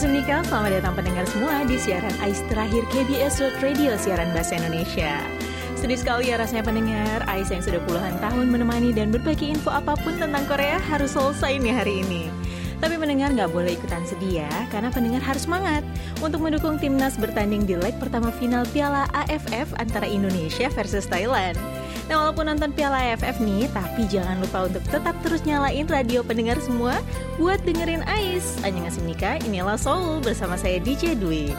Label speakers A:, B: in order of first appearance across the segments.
A: Nika, selamat datang pendengar semua di siaran AIS terakhir KBS World Radio siaran bahasa Indonesia. Sedih sekali ya rasanya pendengar, AIS yang sudah puluhan tahun menemani dan berbagi info apa pun tentang Korea harus selesai nih hari ini. Tapi pendengar nggak boleh ikutan sedih ya, karena pendengar harus semangat untuk mendukung timnas bertanding di leg pertama final Piala AFF antara Indonesia versus Thailand. Nah walaupun nonton Piala AFF nih, tapi jangan lupa untuk tetap terus nyalain radio pendengar semua buat dengerin Ais. ngasih nikah, inilah Soul bersama saya DJ Dwi.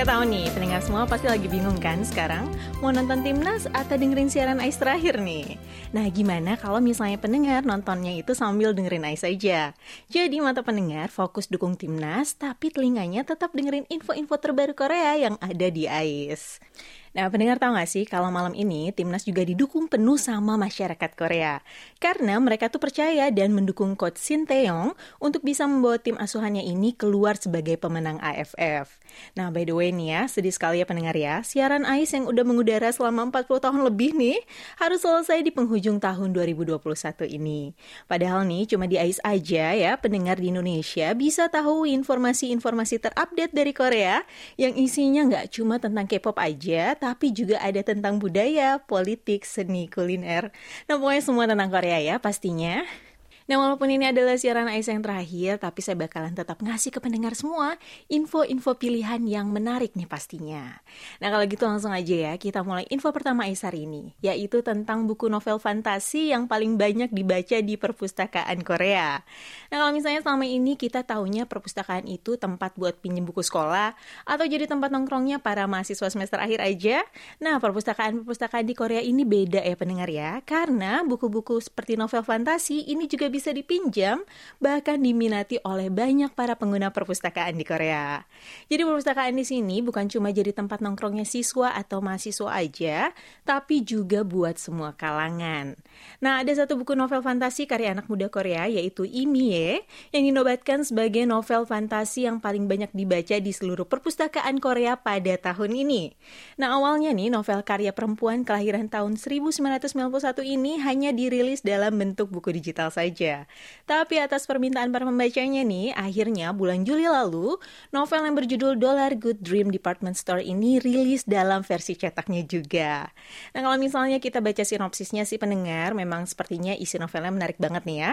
A: Saya tahu nih, pendengar semua pasti lagi bingung kan sekarang mau nonton timnas atau dengerin siaran Ais terakhir nih. Nah, gimana kalau misalnya pendengar nontonnya itu sambil dengerin Ais saja? Jadi mata pendengar fokus dukung timnas, tapi telinganya tetap dengerin info-info terbaru Korea yang ada di Ais. Nah, pendengar tahu gak sih kalau malam ini timnas juga didukung penuh sama masyarakat Korea. Karena mereka tuh percaya dan mendukung coach Shin Taeyong untuk bisa membawa tim asuhannya ini keluar sebagai pemenang AFF. Nah, by the way nih ya, sedih sekali ya pendengar ya, siaran AIS yang udah mengudara selama 40 tahun lebih nih, harus selesai di penghujung tahun 2021 ini. Padahal nih, cuma di AIS aja ya, pendengar di Indonesia bisa tahu informasi-informasi terupdate dari Korea yang isinya nggak cuma tentang K-pop aja, tapi juga ada tentang budaya, politik, seni, kuliner. Nah, pokoknya semua tentang Korea ya pastinya. Nah, walaupun ini adalah siaran Ais yang terakhir, tapi saya bakalan tetap ngasih ke pendengar semua info-info pilihan yang menarik nih pastinya. Nah, kalau gitu langsung aja ya, kita mulai info pertama Ais hari ini, yaitu tentang buku novel fantasi yang paling banyak dibaca di perpustakaan Korea. Nah, kalau misalnya selama ini kita tahunya perpustakaan itu tempat buat pinjem buku sekolah, atau jadi tempat nongkrongnya para mahasiswa semester akhir aja, nah perpustakaan-perpustakaan di Korea ini beda ya pendengar ya, karena buku-buku seperti novel fantasi ini juga bisa bisa dipinjam, bahkan diminati oleh banyak para pengguna perpustakaan di Korea. Jadi perpustakaan di sini bukan cuma jadi tempat nongkrongnya siswa atau mahasiswa aja, tapi juga buat semua kalangan. Nah, ada satu buku novel fantasi karya anak muda Korea yaitu Imie yang dinobatkan sebagai novel fantasi yang paling banyak dibaca di seluruh perpustakaan Korea pada tahun ini. Nah, awalnya nih novel karya perempuan kelahiran tahun 1991 ini hanya dirilis dalam bentuk buku digital saja. Tapi atas permintaan para pembacanya nih, akhirnya bulan Juli lalu, novel yang berjudul Dollar Good Dream Department Store ini rilis dalam versi cetaknya juga. Nah kalau misalnya kita baca sinopsisnya sih pendengar, memang sepertinya isi novelnya menarik banget nih ya.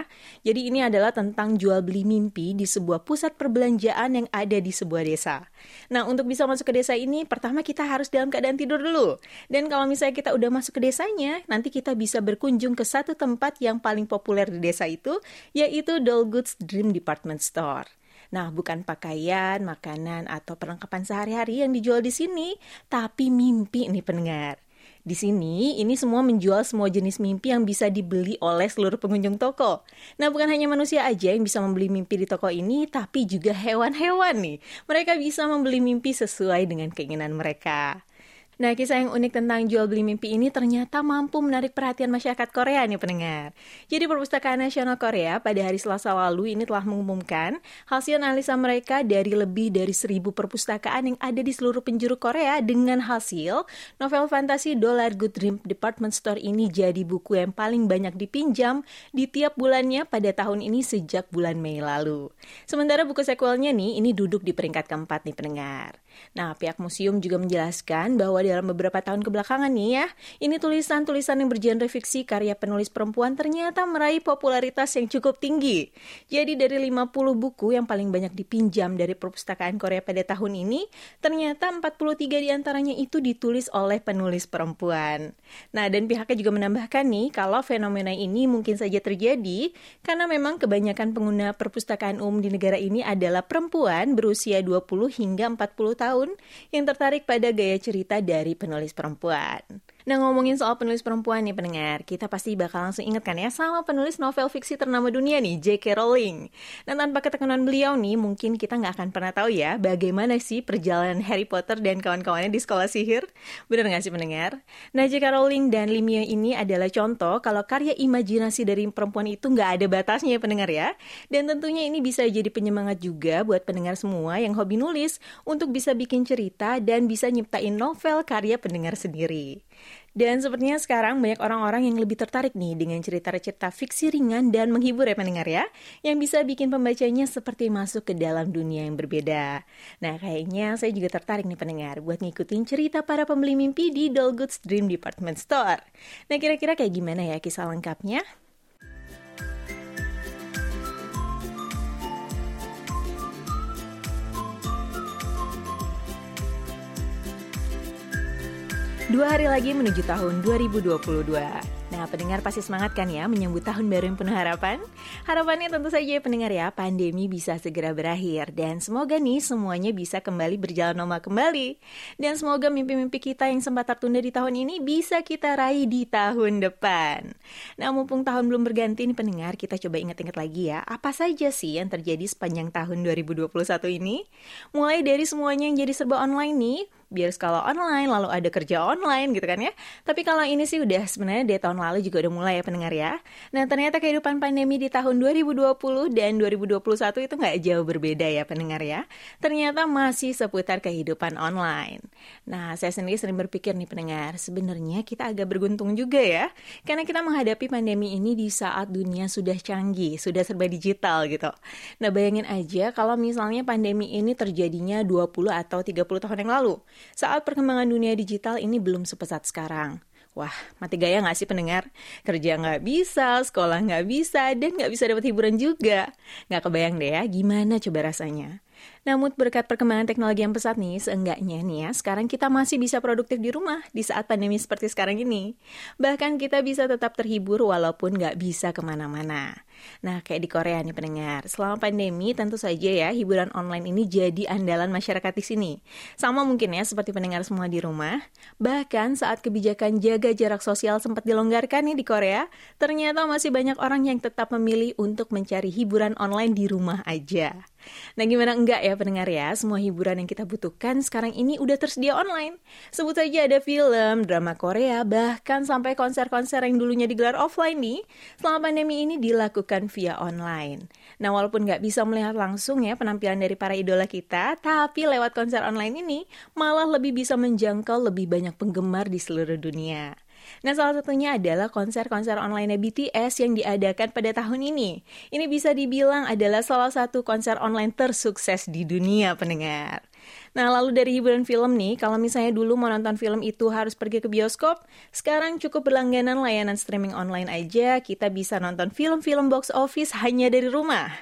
A: Jadi ini adalah tentang jual beli mimpi di sebuah pusat perbelanjaan yang ada di sebuah desa. Nah untuk bisa masuk ke desa ini, pertama kita harus dalam keadaan tidur dulu. Dan kalau misalnya kita udah masuk ke desanya, nanti kita bisa berkunjung ke satu tempat yang paling populer di desa itu itu yaitu Doll Goods Dream Department Store. Nah, bukan pakaian, makanan, atau perlengkapan sehari-hari yang dijual di sini, tapi mimpi nih pendengar. Di sini, ini semua menjual semua jenis mimpi yang bisa dibeli oleh seluruh pengunjung toko. Nah, bukan hanya manusia aja yang bisa membeli mimpi di toko ini, tapi juga hewan-hewan nih. Mereka bisa membeli mimpi sesuai dengan keinginan mereka. Nah, kisah yang unik tentang jual beli mimpi ini ternyata mampu menarik perhatian masyarakat Korea nih pendengar. Jadi Perpustakaan Nasional Korea pada hari Selasa lalu ini telah mengumumkan hasil analisa mereka dari lebih dari seribu perpustakaan yang ada di seluruh penjuru Korea dengan hasil novel fantasi Dollar Good Dream Department Store ini jadi buku yang paling banyak dipinjam di tiap bulannya pada tahun ini sejak bulan Mei lalu. Sementara buku sequelnya nih ini duduk di peringkat keempat nih pendengar. Nah, pihak museum juga menjelaskan bahwa dalam beberapa tahun kebelakangan nih ya, ini tulisan-tulisan yang bergenre fiksi karya penulis perempuan ternyata meraih popularitas yang cukup tinggi. Jadi dari 50 buku yang paling banyak dipinjam dari perpustakaan Korea pada tahun ini, ternyata 43 di antaranya itu ditulis oleh penulis perempuan. Nah, dan pihaknya juga menambahkan nih, kalau fenomena ini mungkin saja terjadi karena memang kebanyakan pengguna perpustakaan umum di negara ini adalah perempuan berusia 20 hingga 40 tahun tahun yang tertarik pada gaya cerita dari penulis perempuan. Nah ngomongin soal penulis perempuan nih pendengar, kita pasti bakal langsung inget kan ya sama penulis novel fiksi ternama dunia nih, J.K. Rowling. Dan tanpa ketekunan beliau nih, mungkin kita nggak akan pernah tahu ya bagaimana sih perjalanan Harry Potter dan kawan-kawannya di sekolah sihir. Bener nggak sih pendengar? Nah J.K. Rowling dan Limia ini adalah contoh kalau karya imajinasi dari perempuan itu nggak ada batasnya ya pendengar ya. Dan tentunya ini bisa jadi penyemangat juga buat pendengar semua yang hobi nulis untuk bisa bikin cerita dan bisa nyiptain novel karya pendengar sendiri. Dan sepertinya sekarang banyak orang-orang yang lebih tertarik nih dengan cerita-cerita fiksi ringan dan menghibur ya pendengar ya, yang bisa bikin pembacanya seperti masuk ke dalam dunia yang berbeda. Nah kayaknya saya juga tertarik nih pendengar buat ngikutin cerita para pembeli mimpi di Dolgood's Dream Department Store. Nah kira-kira kayak gimana ya kisah lengkapnya? Dua hari lagi menuju tahun 2022. Nah, pendengar pasti semangat kan ya menyambut tahun baru yang penuh harapan? Harapannya tentu saja pendengar ya, pandemi bisa segera berakhir dan semoga nih semuanya bisa kembali berjalan normal kembali. Dan semoga mimpi-mimpi kita yang sempat tertunda di tahun ini bisa kita raih di tahun depan. Nah, mumpung tahun belum berganti nih pendengar, kita coba ingat-ingat lagi ya, apa saja sih yang terjadi sepanjang tahun 2021 ini? Mulai dari semuanya yang jadi serba online nih, biar sekolah online, lalu ada kerja online gitu kan ya. Tapi kalau ini sih udah sebenarnya dari tahun lalu juga udah mulai ya pendengar ya. Nah ternyata kehidupan pandemi di tahun 2020 dan 2021 itu nggak jauh berbeda ya pendengar ya. Ternyata masih seputar kehidupan online. Nah saya sendiri sering berpikir nih pendengar, sebenarnya kita agak berguntung juga ya. Karena kita menghadapi pandemi ini di saat dunia sudah canggih, sudah serba digital gitu. Nah bayangin aja kalau misalnya pandemi ini terjadinya 20 atau 30 tahun yang lalu. Saat perkembangan dunia digital ini belum sepesat sekarang. Wah, mati gaya nggak sih pendengar? Kerja nggak bisa, sekolah nggak bisa, dan nggak bisa dapat hiburan juga. Nggak kebayang deh ya, gimana coba rasanya. Namun berkat perkembangan teknologi yang pesat nih, seenggaknya nih ya, sekarang kita masih bisa produktif di rumah di saat pandemi seperti sekarang ini. Bahkan kita bisa tetap terhibur walaupun nggak bisa ke mana-mana. Nah, kayak di Korea nih pendengar, selama pandemi tentu saja ya hiburan online ini jadi andalan masyarakat di sini. Sama mungkin ya seperti pendengar semua di rumah. Bahkan saat kebijakan jaga jarak sosial sempat dilonggarkan nih di Korea, ternyata masih banyak orang yang tetap memilih untuk mencari hiburan online di rumah aja. Nah gimana enggak ya pendengar ya, semua hiburan yang kita butuhkan sekarang ini udah tersedia online. Sebut saja ada film, drama Korea, bahkan sampai konser-konser yang dulunya digelar offline nih, selama pandemi ini dilakukan via online. Nah walaupun nggak bisa melihat langsung ya penampilan dari para idola kita, tapi lewat konser online ini malah lebih bisa menjangkau lebih banyak penggemar di seluruh dunia. Nah, salah satunya adalah konser-konser online BTS yang diadakan pada tahun ini. Ini bisa dibilang adalah salah satu konser online tersukses di dunia pendengar. Nah, lalu dari hiburan film nih, kalau misalnya dulu mau nonton film itu harus pergi ke bioskop, sekarang cukup berlangganan layanan streaming online aja, kita bisa nonton film-film box office hanya dari rumah.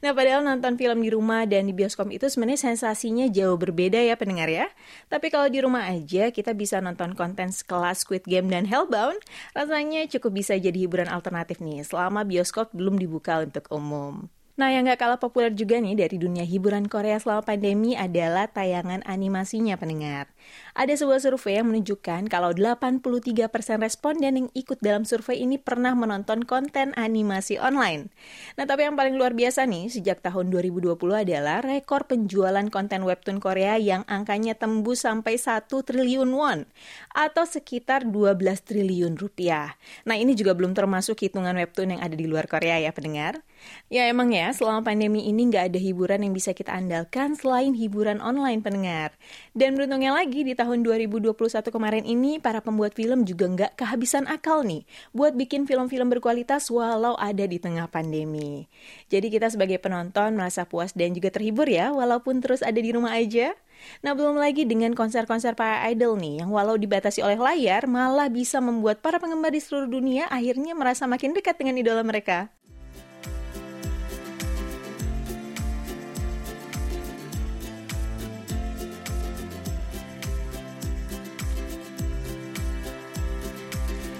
A: Nah, padahal nonton film di rumah dan di bioskop itu sebenarnya sensasinya jauh berbeda ya pendengar ya. Tapi kalau di rumah aja kita bisa nonton konten sekelas Squid Game dan Hellbound, rasanya cukup bisa jadi hiburan alternatif nih selama bioskop belum dibuka untuk umum. Nah, yang gak kalah populer juga nih dari dunia hiburan Korea selama pandemi adalah tayangan animasinya pendengar. Ada sebuah survei yang menunjukkan kalau 83% responden yang ikut dalam survei ini pernah menonton konten animasi online. Nah, tapi yang paling luar biasa nih sejak tahun 2020 adalah rekor penjualan konten webtoon Korea yang angkanya tembus sampai 1 triliun won atau sekitar 12 triliun rupiah. Nah, ini juga belum termasuk hitungan webtoon yang ada di luar Korea ya pendengar. Ya emang ya, selama pandemi ini nggak ada hiburan yang bisa kita andalkan selain hiburan online pendengar. Dan beruntungnya lagi di tahun 2021 kemarin ini, para pembuat film juga nggak kehabisan akal nih buat bikin film-film berkualitas walau ada di tengah pandemi. Jadi kita sebagai penonton merasa puas dan juga terhibur ya, walaupun terus ada di rumah aja. Nah, belum lagi dengan konser-konser para idol nih, yang walau dibatasi oleh layar, malah bisa membuat para penggemar di seluruh dunia akhirnya merasa makin dekat dengan idola mereka.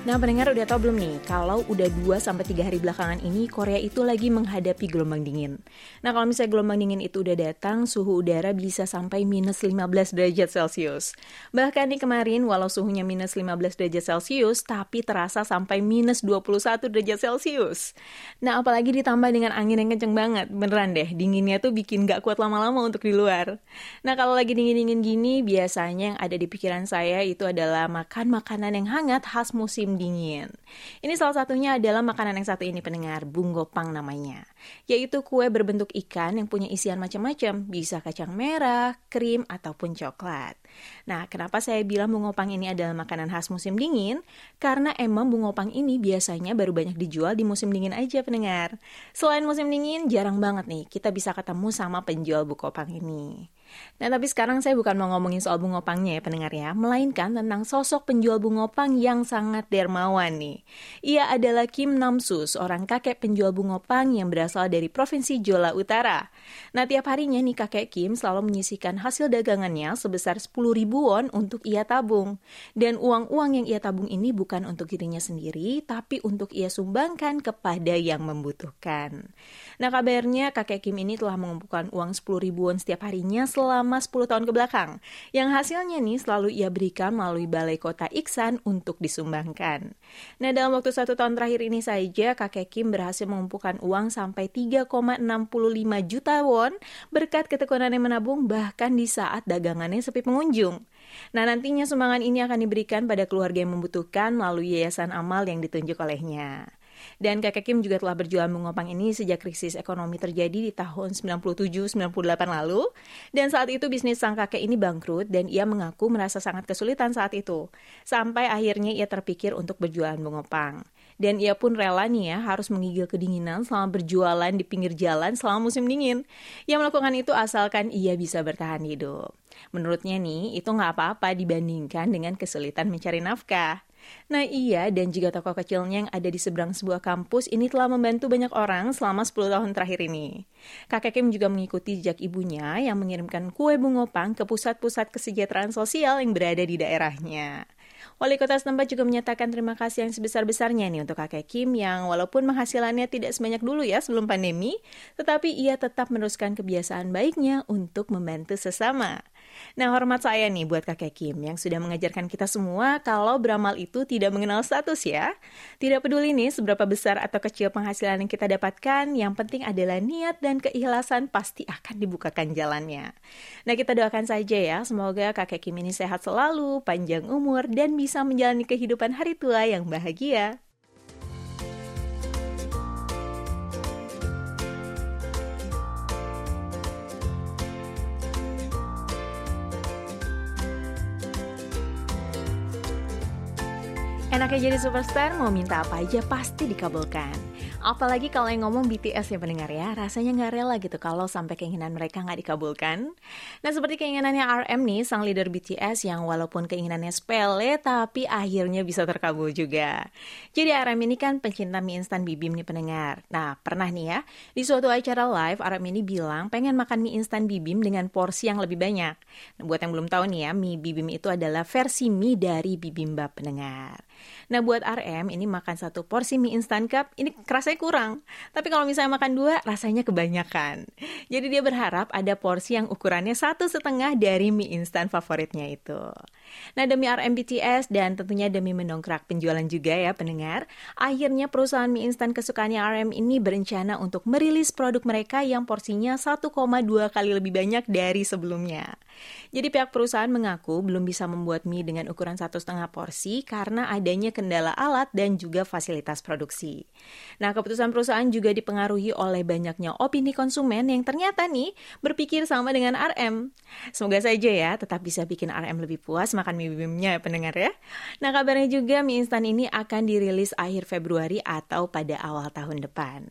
A: Nah, pendengar udah tau belum nih, kalau udah 2-3 hari belakangan ini, Korea itu lagi menghadapi gelombang dingin. Nah, kalau misalnya gelombang dingin itu udah datang, suhu udara bisa sampai minus 15 derajat Celcius. Bahkan nih kemarin, walau suhunya minus 15 derajat Celcius, tapi terasa sampai minus 21 derajat Celcius. Nah, apalagi ditambah dengan angin yang kenceng banget, beneran deh, dinginnya tuh bikin gak kuat lama-lama untuk di luar. Nah, kalau lagi dingin-dingin gini, biasanya yang ada di pikiran saya itu adalah makan makanan yang hangat khas musim dingin. Ini salah satunya adalah makanan yang satu ini pendengar, bunggopang namanya. Yaitu kue berbentuk ikan yang punya isian macam-macam, bisa kacang merah, krim, ataupun coklat. Nah, kenapa saya bilang bungopang ini adalah makanan khas musim dingin? Karena emang bungopang ini biasanya baru banyak dijual di musim dingin aja pendengar. Selain musim dingin, jarang banget nih kita bisa ketemu sama penjual bungopang ini. Nah, tapi sekarang saya bukan mau ngomongin soal bungopangnya ya pendengar ya, melainkan tentang sosok penjual bungopang yang sangat dermawan nih. Ia adalah Kim Namsu, seorang kakek penjual bungopang yang berasal dari Provinsi Jola Utara. Nah, tiap harinya nih kakek Kim selalu menyisihkan hasil dagangannya sebesar 10 ribu won untuk ia tabung. Dan uang-uang yang ia tabung ini bukan untuk dirinya sendiri, tapi untuk ia sumbangkan kepada yang membutuhkan. Nah, kabarnya kakek Kim ini telah mengumpulkan uang 10 ribu won setiap harinya 10 tahun ke belakang, yang hasilnya nih selalu ia berikan melalui Balai Kota Iksan untuk disumbangkan. Nah, dalam waktu satu tahun terakhir ini saja, kakek Kim berhasil mengumpulkan uang sampai 3,65 juta won berkat ketekunannya menabung bahkan di saat dagangannya sepi pengunjung. Nah, nantinya sumbangan ini akan diberikan pada keluarga yang membutuhkan melalui yayasan amal yang ditunjuk olehnya. Dan kakek Kim juga telah berjualan mengopang ini sejak krisis ekonomi terjadi di tahun 97-98 lalu. Dan saat itu bisnis sang kakek ini bangkrut dan ia mengaku merasa sangat kesulitan saat itu. Sampai akhirnya ia terpikir untuk berjualan mengopang. Dan ia pun rela nih ya harus menggigil kedinginan selama berjualan di pinggir jalan selama musim dingin. Ia melakukan itu asalkan ia bisa bertahan hidup. Menurutnya nih, itu nggak apa-apa dibandingkan dengan kesulitan mencari nafkah. Nah ia dan juga toko kecilnya yang ada di seberang sebuah kampus ini telah membantu banyak orang selama 10 tahun terakhir ini. Kakek Kim juga mengikuti jejak ibunya yang mengirimkan kue bungopang ke pusat-pusat kesejahteraan sosial yang berada di daerahnya. Wali kota setempat juga menyatakan terima kasih yang sebesar-besarnya nih untuk kakek Kim yang walaupun penghasilannya tidak sebanyak dulu ya sebelum pandemi, tetapi ia tetap meneruskan kebiasaan baiknya untuk membantu sesama. Nah, hormat saya nih buat kakek Kim yang sudah mengajarkan kita semua kalau beramal itu tidak mengenal status ya. Tidak peduli nih seberapa besar atau kecil penghasilan yang kita dapatkan, yang penting adalah niat dan keikhlasan pasti akan dibukakan jalannya. Nah, kita doakan saja ya, semoga kakek Kim ini sehat selalu, panjang umur, dan bisa menjalani kehidupan hari tua yang bahagia. Enaknya jadi superstar, mau minta apa aja pasti dikabulkan. Apalagi kalau yang ngomong BTS ya pendengar ya, rasanya nggak rela gitu kalau sampai keinginan mereka nggak dikabulkan. Nah seperti keinginannya RM nih, sang leader BTS yang walaupun keinginannya sepele, tapi akhirnya bisa terkabul juga. Jadi RM ini kan pencinta mie instan Bibim nih pendengar. Nah pernah nih ya, di suatu acara live RM ini bilang pengen makan mie instan Bibim dengan porsi yang lebih banyak. Nah, buat yang belum tahu nih ya, mie Bibim itu adalah versi mie dari Bibimbap pendengar. Nah buat RM ini makan satu porsi mie instan cup ini rasanya kurang. Tapi kalau misalnya makan dua rasanya kebanyakan. Jadi dia berharap ada porsi yang ukurannya satu setengah dari mie instan favoritnya itu. Nah demi RM BTS dan tentunya demi mendongkrak penjualan juga ya pendengar, akhirnya perusahaan mie instan kesukaannya RM ini berencana untuk merilis produk mereka yang porsinya 1,2 kali lebih banyak dari sebelumnya. Jadi pihak perusahaan mengaku belum bisa membuat mie dengan ukuran satu setengah porsi karena adanya kendala alat dan juga fasilitas produksi. Nah keputusan perusahaan juga dipengaruhi oleh banyaknya opini konsumen yang ternyata nih berpikir sama dengan RM. Semoga saja ya tetap bisa bikin RM lebih puas makan mie bibimnya ya pendengar ya. Nah kabarnya juga mie instan ini akan dirilis akhir Februari atau pada awal tahun depan.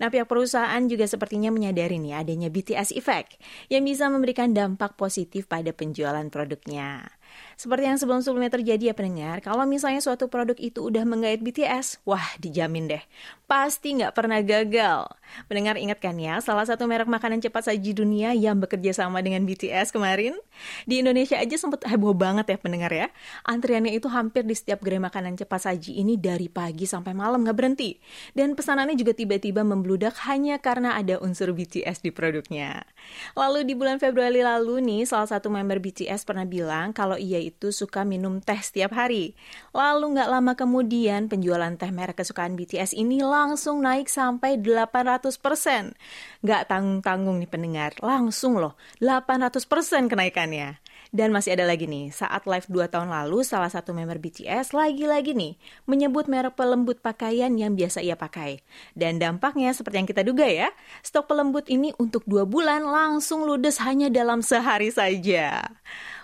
A: Nah, pihak perusahaan juga sepertinya menyadari nih adanya BTS effect yang bisa memberikan dampak positif pada penjualan produknya. Seperti yang sebelum-sebelumnya terjadi ya pendengar, kalau misalnya suatu produk itu udah menggait BTS, wah dijamin deh, pasti nggak pernah gagal. Pendengar ingat kan ya, salah satu merek makanan cepat saji dunia yang bekerja sama dengan BTS kemarin? Di Indonesia aja sempat heboh banget ya pendengar ya. Antriannya itu hampir di setiap gerai makanan cepat saji ini dari pagi sampai malam nggak berhenti. Dan pesanannya juga tiba-tiba membludak hanya karena ada unsur BTS di produknya. Lalu di bulan Februari lalu nih, salah satu member BTS pernah bilang kalau ia itu suka minum teh setiap hari. Lalu nggak lama kemudian penjualan teh merek kesukaan BTS ini langsung naik sampai 800%. Nggak tanggung-tanggung nih pendengar, langsung loh 800% kenaikannya. Dan masih ada lagi nih, saat live 2 tahun lalu, salah satu member BTS lagi-lagi nih menyebut merek pelembut pakaian yang biasa ia pakai. Dan dampaknya seperti yang kita duga ya, stok pelembut ini untuk dua bulan langsung ludes hanya dalam sehari saja.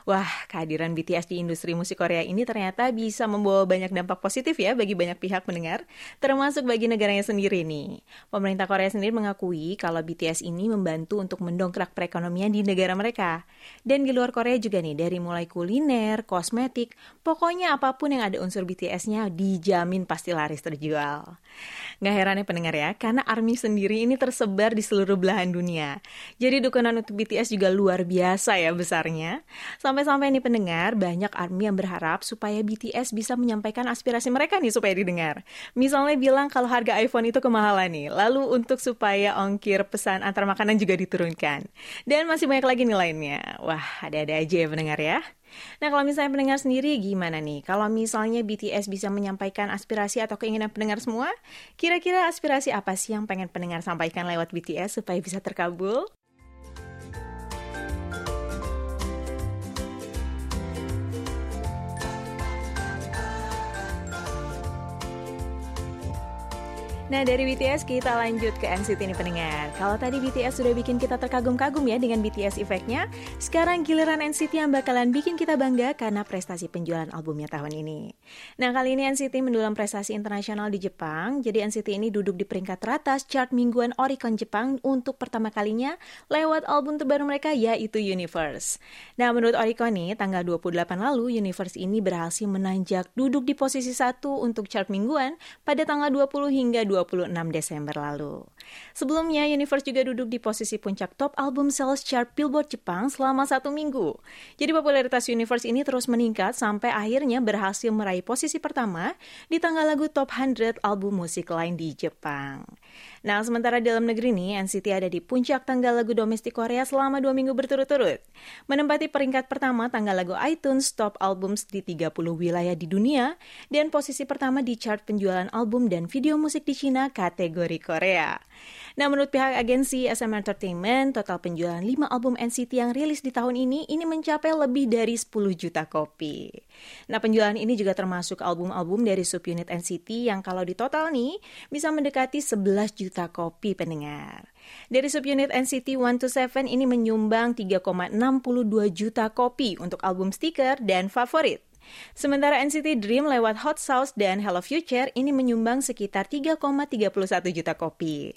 A: Wah, kehadiran BTS di industri musik Korea ini ternyata bisa membawa banyak dampak positif ya bagi banyak pihak mendengar, termasuk bagi negaranya sendiri nih. Pemerintah Korea sendiri mengakui kalau BTS ini membantu untuk mendongkrak perekonomian di negara mereka. Dan di luar Korea juga nih, dari mulai kuliner, kosmetik, pokoknya apa pun yang ada unsur BTS-nya dijamin pasti laris terjual. Nggak heran ya pendengar ya, karena ARMY sendiri ini tersebar di seluruh belahan dunia. Jadi dukungan untuk BTS juga luar biasa ya besarnya. Sampai-sampai nih pendengar, banyak ARMY yang berharap supaya BTS bisa menyampaikan aspirasi mereka nih supaya didengar. Misalnya bilang kalau harga iPhone itu kemahalan nih, lalu untuk supaya ongkir pesan antar makanan juga diturunkan. Dan masih banyak lagi nih lainnya. Wah, ada-ada aja ya pendengar ya. Nah, kalau misalnya pendengar sendiri gimana nih? Kalau misalnya BTS bisa menyampaikan aspirasi atau keinginan pendengar semua, kira-kira aspirasi apa sih yang pengen pendengar sampaikan lewat BTS supaya bisa terkabul? Nah dari BTS kita lanjut ke NCT ini pendengar. Kalau tadi BTS sudah bikin kita terkagum-kagum ya dengan BTS efeknya Sekarang giliran NCT yang bakalan bikin kita bangga karena prestasi penjualan albumnya tahun ini. Nah kali ini NCT mendulang prestasi internasional di Jepang. Jadi NCT ini duduk di peringkat teratas chart mingguan Oricon Jepang untuk pertama kalinya Lewat album terbaru mereka yaitu Universe. Nah menurut Oricon nih tanggal 28 lalu Universe ini berhasil menanjak duduk di posisi satu untuk chart mingguan Pada tanggal 20 hingga 20 26 Desember lalu. Sebelumnya, Universe juga duduk di posisi puncak top album sales chart Billboard Jepang selama satu minggu. Jadi popularitas Universe ini terus meningkat sampai akhirnya berhasil meraih posisi pertama di tanggal lagu top 100 album musik lain di Jepang. Nah, sementara dalam negeri ini, NCT ada di puncak tanggal lagu domestik Korea selama dua minggu berturut-turut. Menempati peringkat pertama tanggal lagu iTunes Top Albums di 30 wilayah di dunia, dan posisi pertama di chart penjualan album dan video musik di China kategori Korea. Nah, menurut pihak agensi SM Entertainment, total penjualan 5 album NCT yang rilis di tahun ini ini mencapai lebih dari 10 juta kopi. Nah, penjualan ini juga termasuk album-album dari subunit NCT yang kalau di total nih bisa mendekati 11 juta kopi pendengar. Dari subunit NCT 127 ini menyumbang 3,62 juta kopi untuk album stiker dan favorit. Sementara NCT Dream lewat Hot Sauce dan Hello Future ini menyumbang sekitar 3,31 juta kopi.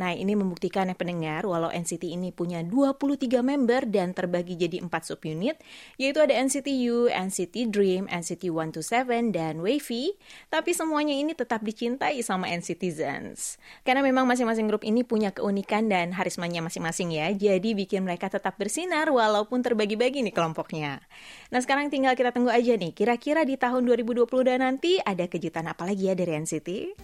A: Nah, ini membuktikan ya pendengar walau NCT ini punya 23 member dan terbagi jadi 4 subunit, yaitu ada NCT U, NCT Dream, NCT 127 dan Wavy, tapi semuanya ini tetap dicintai sama NCTzens. Karena memang masing-masing grup ini punya keunikan dan harismanya masing-masing ya, jadi bikin mereka tetap bersinar walaupun terbagi-bagi nih kelompoknya. Nah, sekarang tinggal kita tunggu aja nih Kira-kira di tahun 2022 nanti ada kejutan apa lagi ya dari NCT?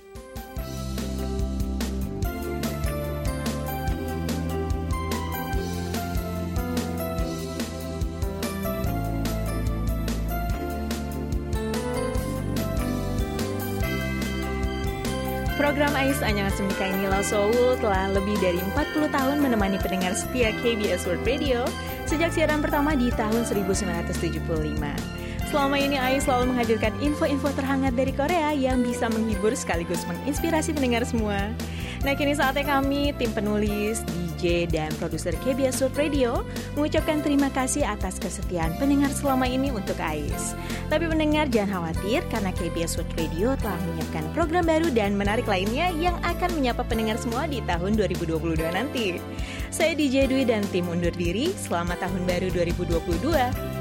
A: Program AIS Anyang Semika Nila Soul telah lebih dari 40 tahun menemani pendengar setia KBS World Radio sejak siaran pertama di tahun 1975. Selama ini Ai selalu menghadirkan info-info terhangat dari Korea yang bisa menghibur sekaligus menginspirasi pendengar semua. Nah kini saatnya kami, tim penulis, DJ, dan produser KBS World Radio mengucapkan terima kasih atas kesetiaan pendengar selama ini untuk AIS. Tapi pendengar jangan khawatir karena KBS World Radio telah menyiapkan program baru dan menarik lainnya yang akan menyapa pendengar semua di tahun 2022 nanti. Saya DJ Dwi dan tim undur diri, selamat tahun baru 2022.